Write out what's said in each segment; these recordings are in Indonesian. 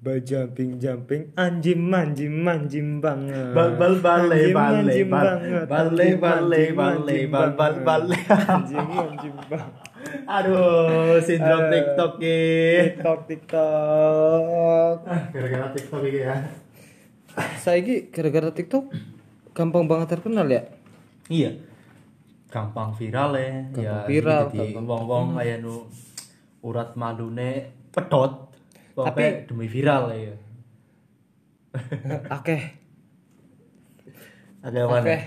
Ba jumping jumping anjim anjim anjim banget. Bal bal bal Anjim, bale anjim, bale anjim bal bal banget. bale. Anjim anjim banget. Aduh, sindrom Aduh. TikTok ya. TikTok TikTok. Ah, gara-gara TikTok ini ya. Saiki gara-gara TikTok gampang banget terkenal ya. Iya. Gampang viral ya. Gampang ya, viral, gampang- wong-wong kaya nu urat malune pedot. Tapi- Tapi demi viral ya. Agak mana? Akeh.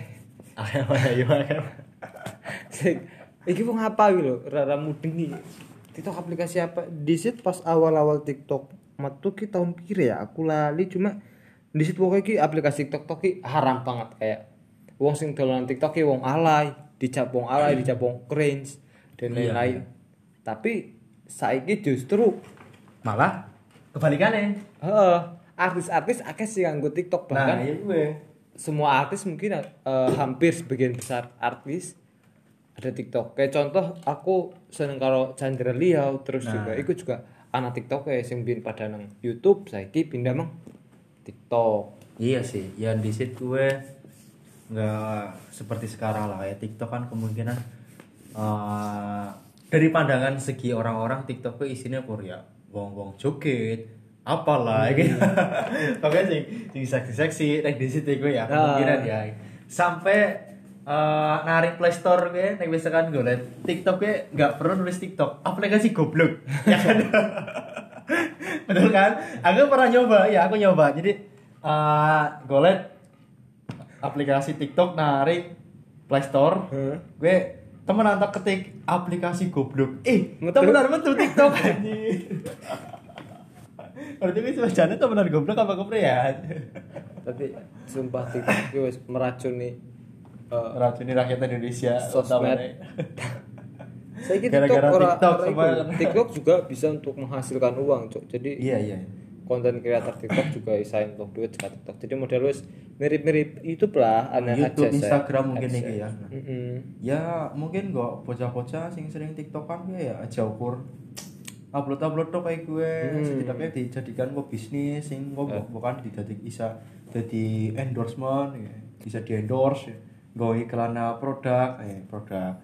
Agak mana? Yo agak mana? Sing iki wong apa iki lho, rara mudeng iki. TikTok aplikasi apa? Disit pas awal-awal TikTok metu ki tahun pire ya? Aku lali cuma disit pokoknya ki aplikasi TikTok ki haram banget kayak wong sing dolanan TikTok ki wong alay, dicap wong alay, dicap wong cringe dan Iya, lain-lain. Tapi saiki justru Malah kebalikannya. heeh, artis-artis akeh sih nganggo TikTok Nah, bahkan iya gue. semua artis mungkin eh, hampir sebagian besar artis ada TikTok. Kayak contoh aku seneng karo Chandra Liao terus Nah. juga ikut juga anak TikTok kayak sing pada nang YouTube saiki pindah mang TikTok. Iya sih, ya di situ gue nggak seperti sekarang lah kayak TikTok kan kemungkinan eh, dari pandangan segi orang-orang TikTok itu isinya Korea, wong-wong joget, apalah gitu. Pokoknya sing sing seksi-seksi, like di situ gue ya kemungkinan ya. Sampai eh, narik Play Store gue, nek misalkan gue liat TikTok gue nggak perlu nulis TikTok, aplikasi goblok, ya kan? Betul kan? Aku pernah nyoba, ya aku nyoba. Jadi eh gue liat aplikasi TikTok narik Play Store, Heeh. gue temen antak ketik aplikasi goblok. Eh, Metu. temenan metu TikTok anjir. Berarti gue cuma jane temenan goblok apa keprian? Tapi sumpah TikTok itu meracuni eh, Racuni rakyat Indonesia Sosmed. Saiki TikTok Gara-gara TikTok kan. TikTok juga bisa untuk menghasilkan uang, Cuk. Jadi Iya, iya. Konten kreator TikTok juga bisa untuk duit ke TikTok. Jadi model wis mirip-mirip YouTube lah, aneh YouTube, aja, Instagram mungkin iki ya. Mm-mm. Ya mungkin gak bocah-bocah sing sering tiktokan ya aja ukur upload upload tuh kayak gue Hmm. setidaknya dijadikan kok bisnis sing kok Eh. bukan didadik bisa jadi endorsement ya. bisa di endorse ya. gue iklan produk eh produk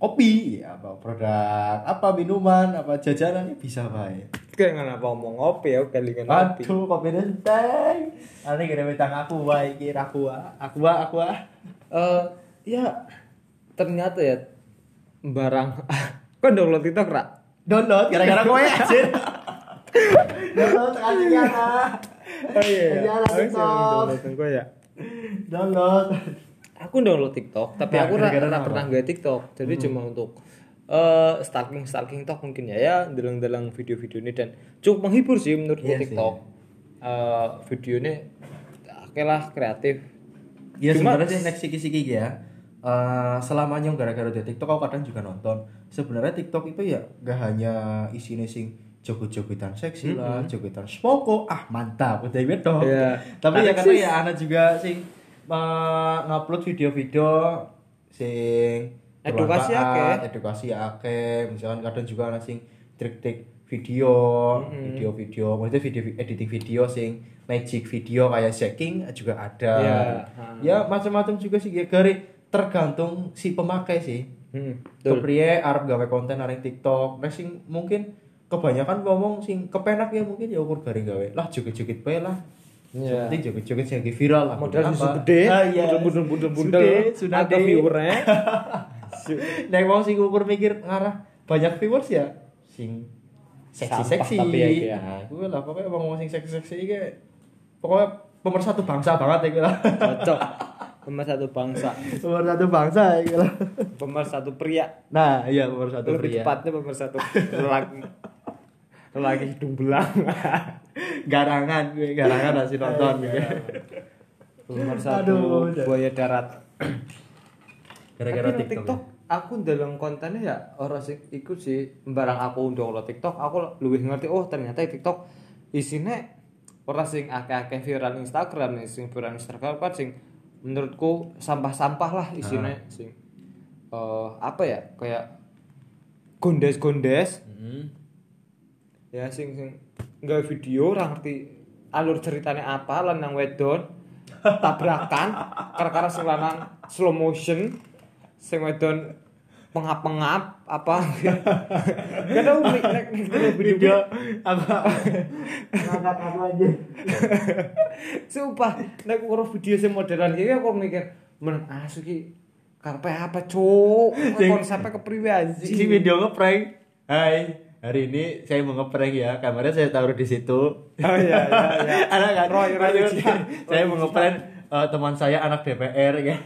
kopi ya apa produk apa minuman apa jajanan ya bisa baik Kayak ngana apa ngomong ngopi ya, kelingan ngopi. Aduh, kopi denteng. Ane gede betang aku wae iki aku aku aku Eh, ya ternyata ya barang kok download TikTok ra? download gara-gara kowe anjir. download kasih ya. Oh iya. Iya, TikTok. download gue ya. Download. Aku download TikTok, tapi Nah, aku ra gara-gara ra apa? pernah nge TikTok. Jadi cuma untuk eh stalking stalking tok mungkin ya ya deleng-deleng video-video ini dan cukup menghibur sih menurutku Iya sih. TikTok. Eh videonya oke lah kreatif. Ya Cuma- sebenarnya sih next siki-siki ya. Eh selamanya gara-gara di TikTok aku kadang juga nonton. Sebenarnya TikTok itu ya gak hanya isinya sing joget-jogetan seksi lah, jogetan spoko, ah mantap, udah gitu. Iya. Tapi ya Tapi karena sih- ya anak juga sing eh, ngupload video-video sing Edukasi akeh. edukasi akeh, misalkan kadang juga anak sing trik-trik video, video-video, maksudnya video editing video sing magic video kayak shaking juga ada. Iya. Ya macam-macam juga sih ya gari tergantung si pemakai sih. Hmm. Kepriye arep gawe konten nang TikTok, nek sing mungkin kebanyakan ngomong sing kepenak ya mungkin ya ukur gari gawe. Lah joget-joget bae lah. Iya. Penting joget-joget sing lagi viral lah. Modal susu gede, Ah, iya. bundel bundel bundel Sude, sudah ada viewernya. Nek wong sing ukur mikir ngarah banyak viewers ya sing seksi-seksi. Tapi ya, iki ya. Nah, kuwi lah pokoknya wong sing seksi-seksi iki pokoknya pemersatu bangsa banget ya lah. Cocok. Pemersatu bangsa, pemersatu bangsa ya lah. pemersatu pria. Nah, iya pemersatu Lebih pria. tepatnya pemersatu lelaki. Lelaki hidung belang. garangan gue garangan masih nonton gue. pemersatu Aduh, buaya darat. Gara-gara TikTok. TikTok aku dalam kontennya ya orang sih ikut sih barang aku download TikTok aku lebih ngerti oh ternyata TikTok isinya orang sing akeh-akeh viral Instagram nih sing viral Instagram kan sing menurutku sampah-sampah lah isinya sing eh apa ya kayak gondes-gondes. Hmm. ya sing sing nggak video ora ngerti alur ceritanya apa lanang wedon tabrakan karena sing lanang slow motion sing wedon pengap-pengap apa? Kadang nek nek nek video, apa ngangkat apa? Aja. Sumpah nek ora video sing modelan iki aku mikir men asu ki karepe apa cuk? Konsepnya kepriwe anjing. si video ngeprank. Hai hari ini saya mau ngeprank ya kamarnya saya taruh di situ. Oh iya iya iya. Ada kan Roy, Roy Lanjut. Ujian. saya Roy mau Ujian. ngeprank eh, teman saya anak DPR ya.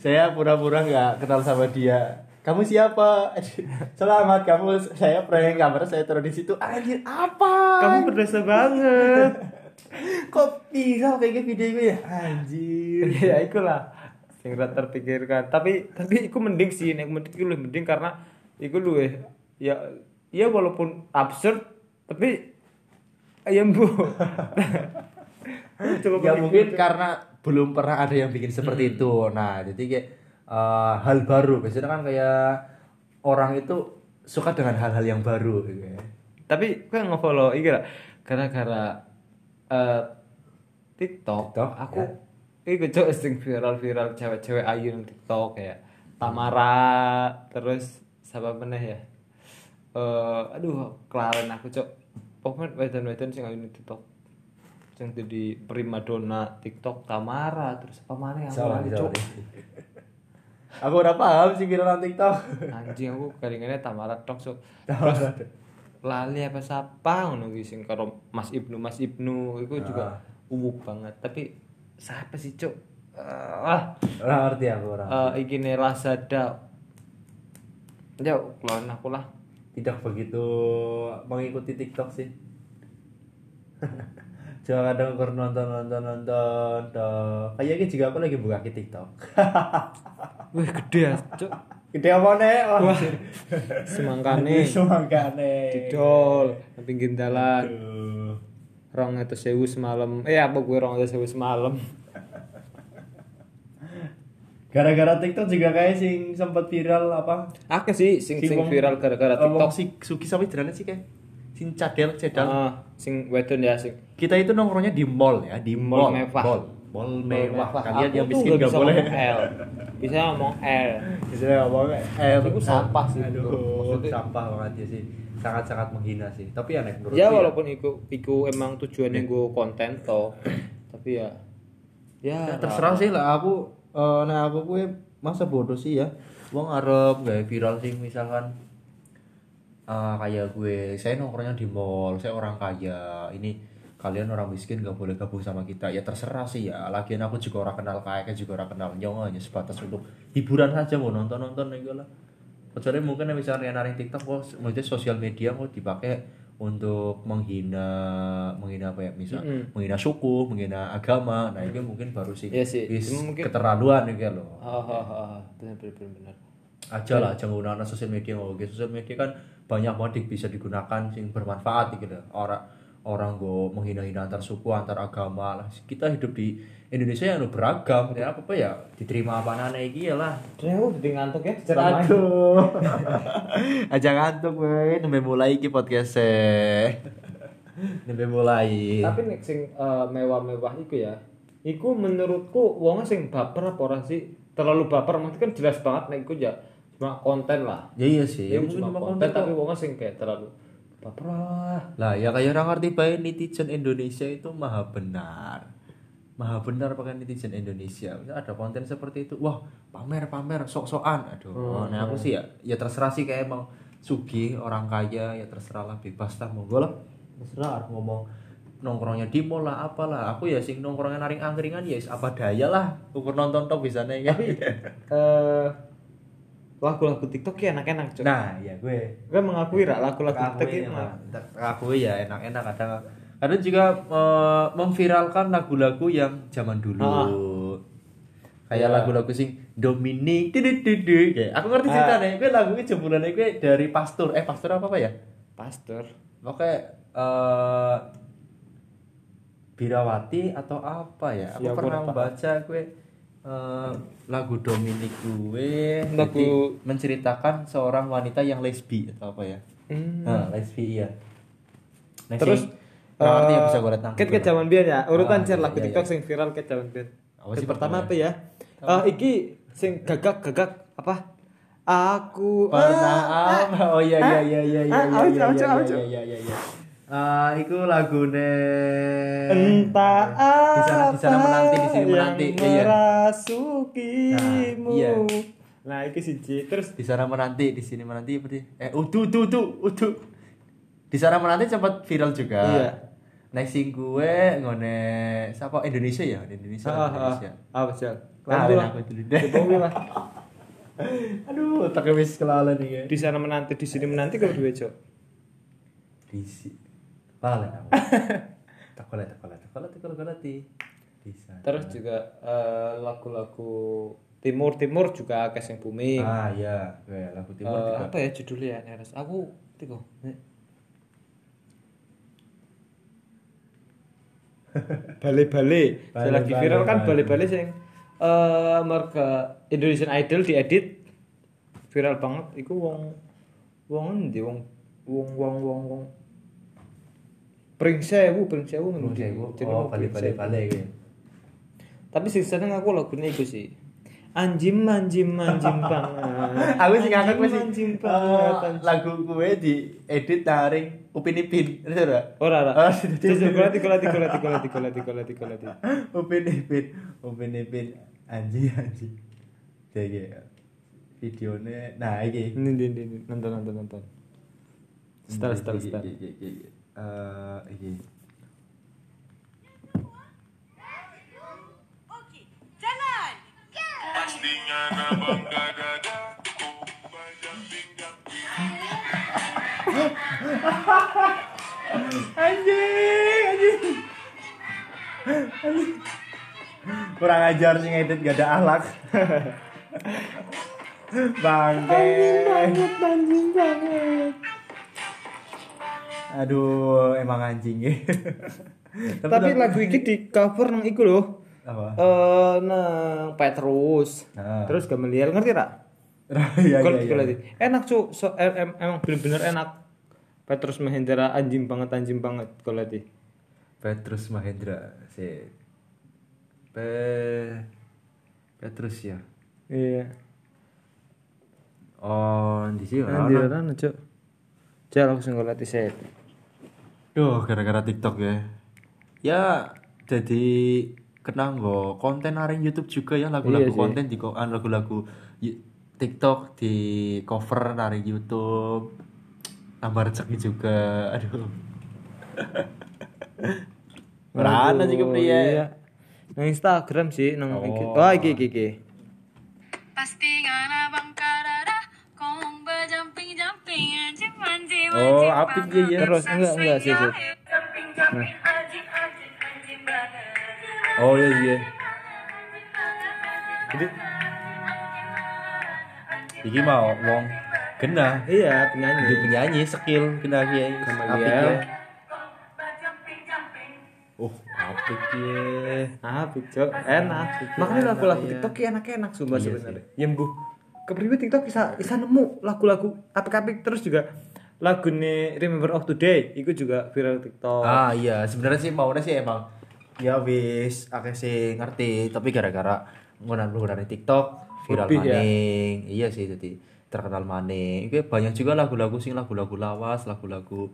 Saya pura-pura nggak kenal sama dia. Kamu siapa? Selamat kamu saya prank kamarnya saya taruh di situ. Anjir apa? Kamu berdosa banget. Kok viral kayak gitu video gue ya anjir. Ya ikulah sing ra terpikirkan. Tapi tapi iku mending sih nek mending iku mending karena iku luwih ya ya walaupun absurd tapi ayam bu Coba ya mungkin karena belum pernah ada yang bikin seperti itu. Nah jadi kayak eh, hal baru. Biasanya kan kayak orang itu suka dengan hal-hal yang baru gitu ya. tapi gue nge-follow iki lah. Gara-gara eh, TikTok, TikTok, aku ya. iku cok sing viral-viral cewek-cewek ayu nang TikTok kayak Tamara terus siapa meneh ya? Eh aduh kelaren aku cok. Pokoknya wedan-wedan sing ayu nang TikTok sing jadi primadona TikTok Tamara terus apa mana yang Salah, salah. cok aku udah paham sih viral TikTok. Anjing aku kalingannya Tamara tok cok Tamara. lali apa siapa ngono sing karo Mas Ibnu Mas Ibnu itu juga uwuh banget. Tapi siapa sih cuk? Ah. Orang ngerti aku orang uh, iki ne Lazada ya lawan aku lah. Tidak begitu mengikuti TikTok sih Jangan kadang kur nonton nonton nonton toh. Kayaknya juga aku lagi buka ke TikTok. wih gede ya cuk. Gede apa nih? wah. semangkane. Semangkane. didol. Nang pinggir dalan. Rong itu sewu semalam. Eh apa gue rong itu sewu semalam? Gara-gara TikTok juga kayak sing sempat viral apa? akeh sih sing sing viral gara-gara wong TikTok. Si Suki sama Idrana sih kayak sing cadel cedal. ah sing wedon ya sing Kita itu nongkrongnya di mall ya, di Mall mall. mewah. Mall, mall mewah. Kalian Aku yang miskin nggak gak bisa boleh. ngomong L bisa ngomong L Bisa ngomong eh Itu sampah sih, Aduh, sampah banget ya sih. Sangat-sangat menghina sih. Tapi aneh menurut ya walaupun iku iku emang tujuannya gue konten toh tapi ya ya Ya, terserah sih lah aku eh nah aku gue masa bodoh sih ya wong arep gak viral sih misalkan eh kayak gue. Saya nongkrongnya di mall saya orang kaya. Ini kalian orang miskin gak boleh gabung sama kita. Ya terserah sih ya. Lagian aku juga orang kenal kaya kan juga orang kenal nyong hanya sebatas untuk hiburan saja mau nonton nonton aja lah. Kecuali mungkin yang misalnya naring TikTok kok maksudnya sosial media mau dipakai untuk menghina menghina apa ya misal Mm-mm. menghina suku menghina agama. Nah itu mungkin baru sih Iya sih, mungkin- keterlaluan gitu loh. Ah ah. benar benar benar benar aja lah jangan gunakan sosial media oke sosial media kan banyak banget yang bisa digunakan sing bermanfaat gitu orang orang go menghina-hina antar suku antar agama lah. Kita hidup di Indonesia yang beragam ya apa apa ya diterima apa nana iki ya lah. Aku jadi ngantuk ya ceramah aduh aja ngantuk gue nembe mulai iki podcast nembe mulai. Tapi nek sing eh, mewah-mewah iku ya iku menurutku wong sing baper apa ora sih? Terlalu baper maksudnya kan jelas banget nek iku ya cuma konten lah. Ya iya sih. Ya mungkin cuma cuma konten konten tapi tapi wong sing kayak terlalu baper lah. Ya kayak orang ngerti baik netizen Indonesia itu maha benar. Maha benar pakai netizen Indonesia. Misal ada konten seperti itu. Wah pamer pamer sok sokan aduh nah aku sih ya ya terserah sih kayak emang sugi orang kaya ya terserah lah bebas lah monggo lah. Terserah aku ngomong. Nongkrongnya di mall lah apalah. Aku ya sing nongkrongnya naring angkringan ya apa daya lah. Ukur nonton tok bisa nih ya. Eh lagu-lagu TikTok ya enak-enak cuy nah ya gue. Gue mengakui rak lagu-lagu TikTok itu ya, akui ya enak-enak kadang. Kadang juga eh, memviralkan lagu-lagu yang zaman dulu. Ah. kayak Ya. lagu-lagu sing Dominic didit kayak aku ngerti Ah. ceritanya gue lagunya jembulannya gue dari pastor eh pastor apa apa ya? Pastor pokoknya eh Birawati atau apa ya? Aku Ya, aku pernah baca gue eh, lagu Dominic gue Lagu- menceritakan seorang wanita yang lesbi atau apa ya Hmm. Nah, lesbi iya. Terus sing ora ngerti ya eh, bisa golek nang Ket Google. ket zaman biyen ya, urutan Ah, share iya, lagu iya, TikTok iya. sing viral ket zaman biyen. Apa sih pertama apa ya? Eh iki sing gagak-gagak apa? Aku Pernah ah, apa? Oh iya iya iya iya iya Ah, iya iya iya aujo. iya iya Ah, iku lagune Entah Di sana- di sana apa menanti, di sini menanti. yang Iya, iya. merasukimu. Nah, iya. Nah, iki siji. Terus di sana menanti, di sini menanti apa sih? Eh, udu udu udu udu. Di sana menanti sempat viral juga. Iya. Next sing gue ngone siapa Indonesia ya? Indonesia. ah, ah, Indonesia. apa sih? Nah, lah. aku dulu deh. Aduh, tak wis kelalen iki. Di sana menanti, di sini menanti kalau duwe, Cok. Di si. Balen aku. Tak kolet, tak kolet, tak kolet, tak kolet, kolet di. Di sana. Terus juga eh, lagu-lagu Timur Timur juga akeh sing booming. Ah iya, gue lagu timur Eh, juga. apa ya judulnya ya Neres? Aku tiko. Bale-bale. Lagi bale, viral kan bale. bale-bale sing eh marga Indonesian Idol diedit viral banget iku wong wong endi wong wong wong wong wong Pring Sewu, Pring Sewu Terus ngendi? oh balik-balik Sewu. balik gitu. Tapi sing seneng aku lagune iku sih. Anjim anjim anjim banget. Aku sih ngangkat gue Anjim, anjim eh, lagu gue di edit taring Upin Ipin, itu ora? Ora ora. Terus kolati kolati kolati kolati kolati kolati kolati. Upin Ipin, Upin Ipin, anjing anjing. Kayak videonya, nah ini nonton nonton nonton. Setel. Eh. Anjing, anjing. Anjing. Kurang ajar sih ngedit gak ada ahlak. Bangke. anjing banget. Aduh, emang anjing ya. Tapi lagu iki di cover nang iku loh. apa? Eh nang Petrus. Ah. Terus Gamaliel ngerti ra? Iya, iya, iya. Enak cu, so, em- em- emang bener-bener enak. Petrus Mahendra anjing banget anjing banget kolati. Petrus Mahendra si Pe Petrus ya. Iya. Oh, di sini orang. ana cuk. Cek aku sing kolati set. Duh, gara-gara TikTok ya. Ya, jadi kena nggo konten naring YouTube juga ya lagu-lagu Iya konten di ah, lagu-lagu TikTok di cover naring YouTube. Nambah rezeki juga. Aduh. Rana sih kepriye. iya. Nang Instagram sih nang Oh. iki. Oh iki iki iki. Pastikan abang kadada kong Oh, apik ya, ya. Terus enggak enggak sih sih. Banget. Oh iya iya. Jadi Iki mau wong kena iya jadi penyanyi. penyanyi skill kena kiai Sama apik dia. ya. Oh, apik ya. Ah, cok, enak. Makanya lagu-lagu TikTok ki enak-enak sumpah Iya sebenarnya. Ya mbuh. Kepriwe TikTok bisa bisa nemu lagu-lagu apik-apik terus juga lagu nih Remember of Today itu juga viral TikTok. Ah iya, sebenarnya sih maunya sih emang ya wis akeh sih ngerti, tapi gara-gara nggunakan penggunaan TikTok viral Lebih ya. maning. Iya sih jadi terkenal maning. Itu banyak juga lagu-lagu sing lagu-lagu lawas, lagu-lagu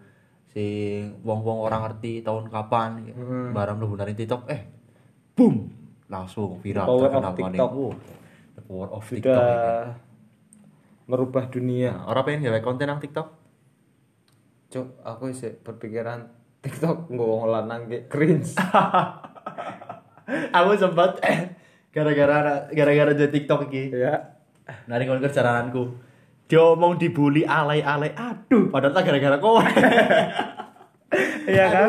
sing wong-wong orang ngerti tahun kapan Hmm. barang penggunaan TikTok eh boom langsung viral Power terkenal maning. TikTok. Oh, the power of TikTok sudah ini. merubah dunia. Nah, orang pengen gawe konten nang TikTok? Cok, aku sih berpikiran TikTok nggak wong lanang kayak cringe. Aku sempat gara-gara gara-gara jadi TikTok iki. ya. Nari kon kerjaanku. Dia mau dibully alay-alay. Aduh, padahal tak gara-gara kowe. Iya kan?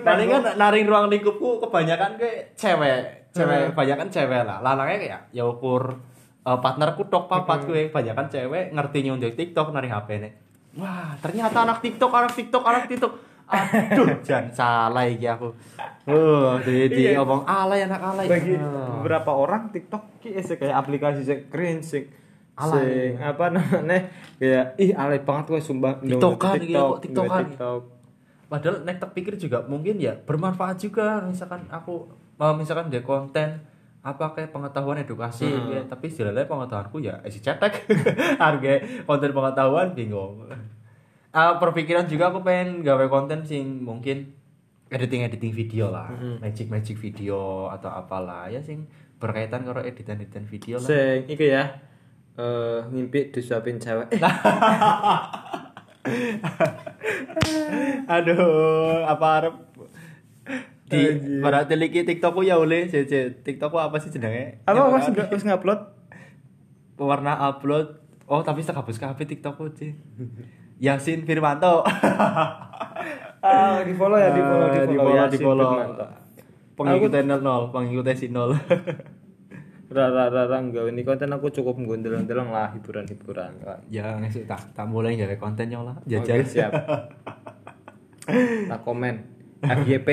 Paling kan naring ruang lingkupku kebanyakan kayak cewek. Cewek kebanyakan cewek lah. Lanangnya kayak ya ukur eh, partnerku tok papat gue kebanyakan cewek ngerti nyundik TikTok naring HP nih. Wah, ternyata anak TikTok, anak TikTok, anak TikTok. Aduh, jangan salah iki aku. Uh, jadi di Iya. alay anak alay. Bagi Ah. beberapa orang TikTok isi kayak aplikasi sing cringe sing Alay. sing apa namanya kayak ih alay banget gue sumpah TikTokan iki, kok TikTokan. TikTok. padahal nek tak pikir juga mungkin ya bermanfaat juga misalkan aku mau misalkan dia konten apa kayak pengetahuan edukasi Hmm. ya. tapi istilahnya pengetahuanku ya isi cetek harga konten pengetahuan bingung Ah, perpikiran juga aku pengen gawe konten sing mungkin editing editing video lah Hmm. magic magic video atau apalah ya sing berkaitan karo editan editan video lah Sing iku ya. Eh ngimpi disuapin cewek. Aduh, apa arep di pada teliki TikTokku ya oleh cece TikTokku apa sih jenenge? Apa nggak harus ngupload? Warna upload. Oh, tapi tak hapus kabeh TikTokku, Ci. Yasin Firmanto. Ah, di follow ya, di follow, di Ah, follow, di follow. Pengikutnya nol, pengikutnya si nol. Rara rara enggak ini konten aku cukup nggondeleng-deleng lah hiburan-hiburan. ya ngesuk tak tak mulai gawe konten yo lah. Oke, Jajan siap. Tak komen. FYP.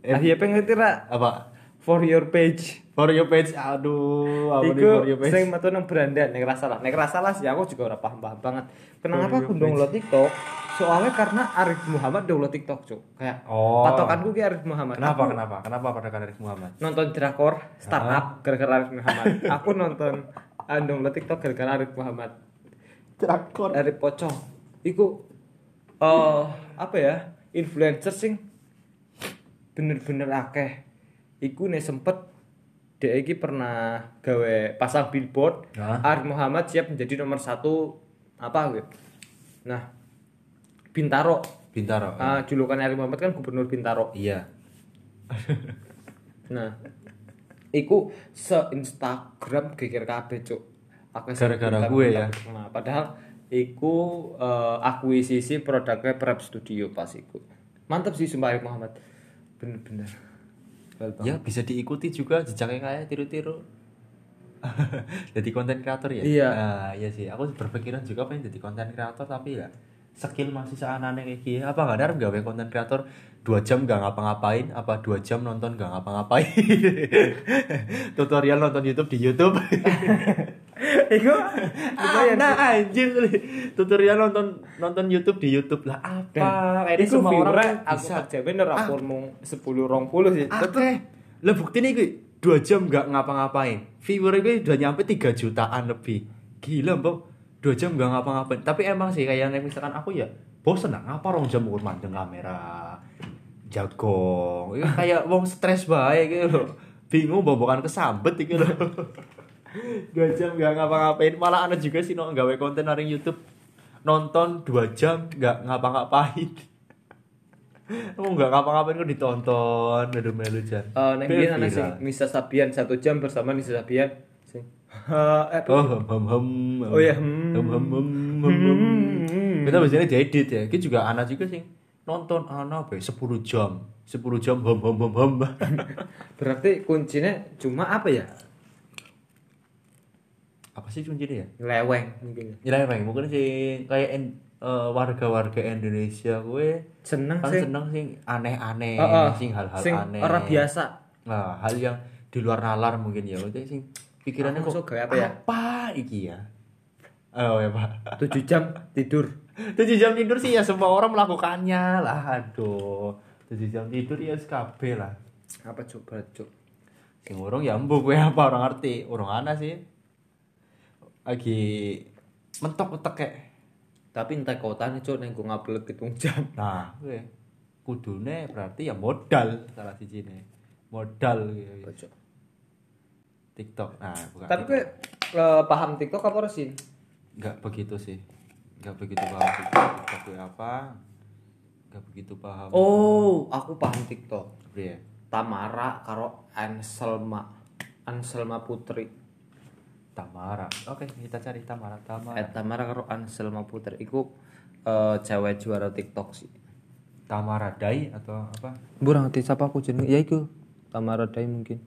FYP ngerti ra? Apa? For your page. For your page. Aduh, apa nih Iku for your page? sing metu nang beranda nek rasa lah. Nek rasa lah sih aku juga ora paham-paham banget. Kenapa aku download TikTok? Soalnya karena Arif Muhammad download TikTok, Cuk. Kayak Oh. patokanku ki Arif Muhammad. Kenapa? Aku Kenapa? Kenapa pada Arif Muhammad? nonton drakor startup gara-gara Arif Muhammad. aku nonton uh, download TikTok gara-gara Arif Muhammad. Drakor. Arif Pocong. Iku eh apa ya? Influencer sing bener-bener akeh. Iku nek sempet dia iki pernah gawe pasang billboard Hah? Arif Muhammad siap menjadi nomor satu apa gitu. Nah, Bintaro. Bintaro. Ah, julukan Arif Muhammad kan gubernur Bintaro. Iya. Nah, iku se Instagram geger kabeh, Cuk. Aku Gara-gara gue ya? Nah, padahal iku eh, akuisisi produknya Prep Studio pas iku. Mantap sih sumpah Arif Muhammad. Bener-bener. Ya bisa diikuti juga jejaknya kayak tiru-tiru. jadi konten kreator ya? Iya. Nah, iya sih. Aku berpikiran juga pengen jadi konten kreator tapi ya skill masih seanane kayak gini. Apa nggak ada gawe konten kreator dua jam gak ngapa-ngapain? Apa dua jam nonton gak ngapa-ngapain? Tutorial nonton YouTube di YouTube. Iku nah, anjir tutorial nonton nonton YouTube di YouTube lah apa? Kayaknya Iku semua orang aku kerja bener aku mung 10 20 sih. Tetep Oke. Lah buktinya gue dua jam nggak ngapa-ngapain. Viewer gue udah nyampe 3 jutaan lebih. Gila, Mbok. Dua jam nggak ngapa-ngapain. Tapi emang sih kayak yang misalkan aku ya bosen lah ngapa rong jam ukur mandeng kamera. Jagong. Kayak wong stres bae gitu loh. Bingung bobokan kesambet gitu loh. Dua jam nggak ngapa-ngapain malah ada juga sih no gawe konten naring YouTube nonton dua jam nggak ngapa-ngapain Kamu nggak ngapa-ngapain kok ditonton, aduh melu jan. Eh, neng biyen ana sing Viral. Nisa Sabian satu jam bersama Nisa Sabian. Sing eh Oh, hum hum hum. Oh iya, hmm. hum hum hum hum. hum. Kita biasanya diedit ya. Kita juga anak juga sih nonton anak apa ya, 10 jam. 10 jam hum hum hum hum. Berarti kuncinya cuma apa ya? Apa sih kuncinya ya? Leweng mungkin. Emang mungkin sih kayak eh, warga-warga Indonesia gue Seneng kan sih. seneng sing aneh-aneh, Heeh. sing hal-hal Sing aneh. ora biasa. Nah, hal yang di luar nalar mungkin ya. Maksudnya sing pikirannya Aku kok apa ya? Apa iki ya? Oh ya, Pak. 7 jam tidur. 7 jam tidur sih ya semua orang melakukannya lah. Aduh. 7 jam tidur ya SKB lah. Apa coba cuk? Sing urung ya mbok gue apa orang ngerti. Urung ana sih. Lagi mentok utek kayak. Tapi entah kota nih cuk neng gue ngupload hitung jam. Nah, gue kudune berarti ya modal salah siji nih. Modal gitu. Apa, Cuk? TikTok. Nah, bukan. Tapi gue eh, paham TikTok apa ora sih? nggak begitu sih. Nggak begitu paham TikTok. TikTok itu apa? Nggak begitu paham. Oh, aku paham TikTok. Apa ya? Tamara karo Anselma. Anselma Putri. Tamara. Oke, kita cari Tamara. Tamara. Eh, Tamara karo Anselma Putri iku eh, cewek juara TikTok sih. Tamara Dai atau apa? Burang ngerti siapa aku jeneng. Ya iku. Tamara Dai mungkin.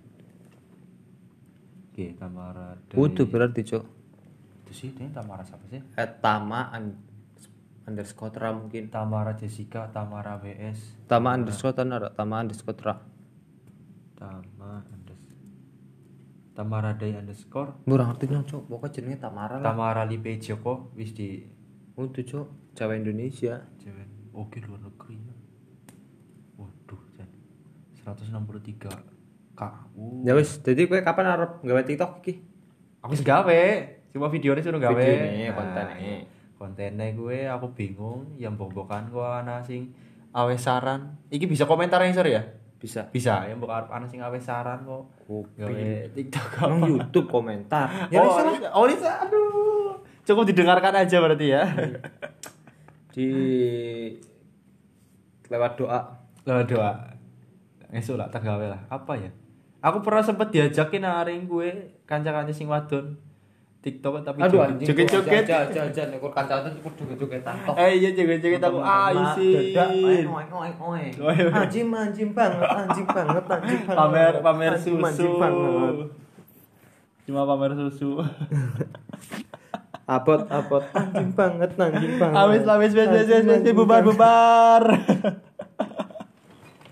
Oke, Tamara Dai. Kudu berarti, Cuk. Itu sih, ini Tamara siapa sih? Eh, Tama un- underscore mungkin. Tamara Jessica, Tamara WS, Tama underscore tan ada Tama underscore. Tama Tamara Dai underscore Burang ngerti nang, Cuk. Pokoknya jenenge Tamara lah. Tamara Lipe Joko wis di Kudu, Cuk. Cewek Indonesia. cewek oke luar negeri ya. 163 kak uh. Ya wis, jadi kowe kapan arep gawe TikTok iki? aku wis gawe cuma videonya suruh gawe Videone, Nah, kontennya. kontennya gue aku bingung yang bombokan gue ana sing awe saran iki bisa komentar yang sir ya Bisa. bisa yang bukan ana sing awe saran kok. Gawe tiktok Nang apa? YouTube komentar. Ya oh. Lisa- oh Lisa aduh. Cukup didengarkan aja berarti ya. Di lewat doa. lo doa. Esok lah tak gawe lah. Apa ya? Aku pernah sempet diajakin naring gue kanca-kanca sing wadon tiktok tapi Aduh anjing. joget-joget Jajan ekor kancanan ikut joget-jogetan tok. eh iya joget-joget aku ah isi Anjing anjing banget, anjing banget, anjing banget. pamer pamer susu cuma pamer susu Abot abot anjing banget, anjing banget. awis awis wis wis wis Anjing, wis anjing bubar bubar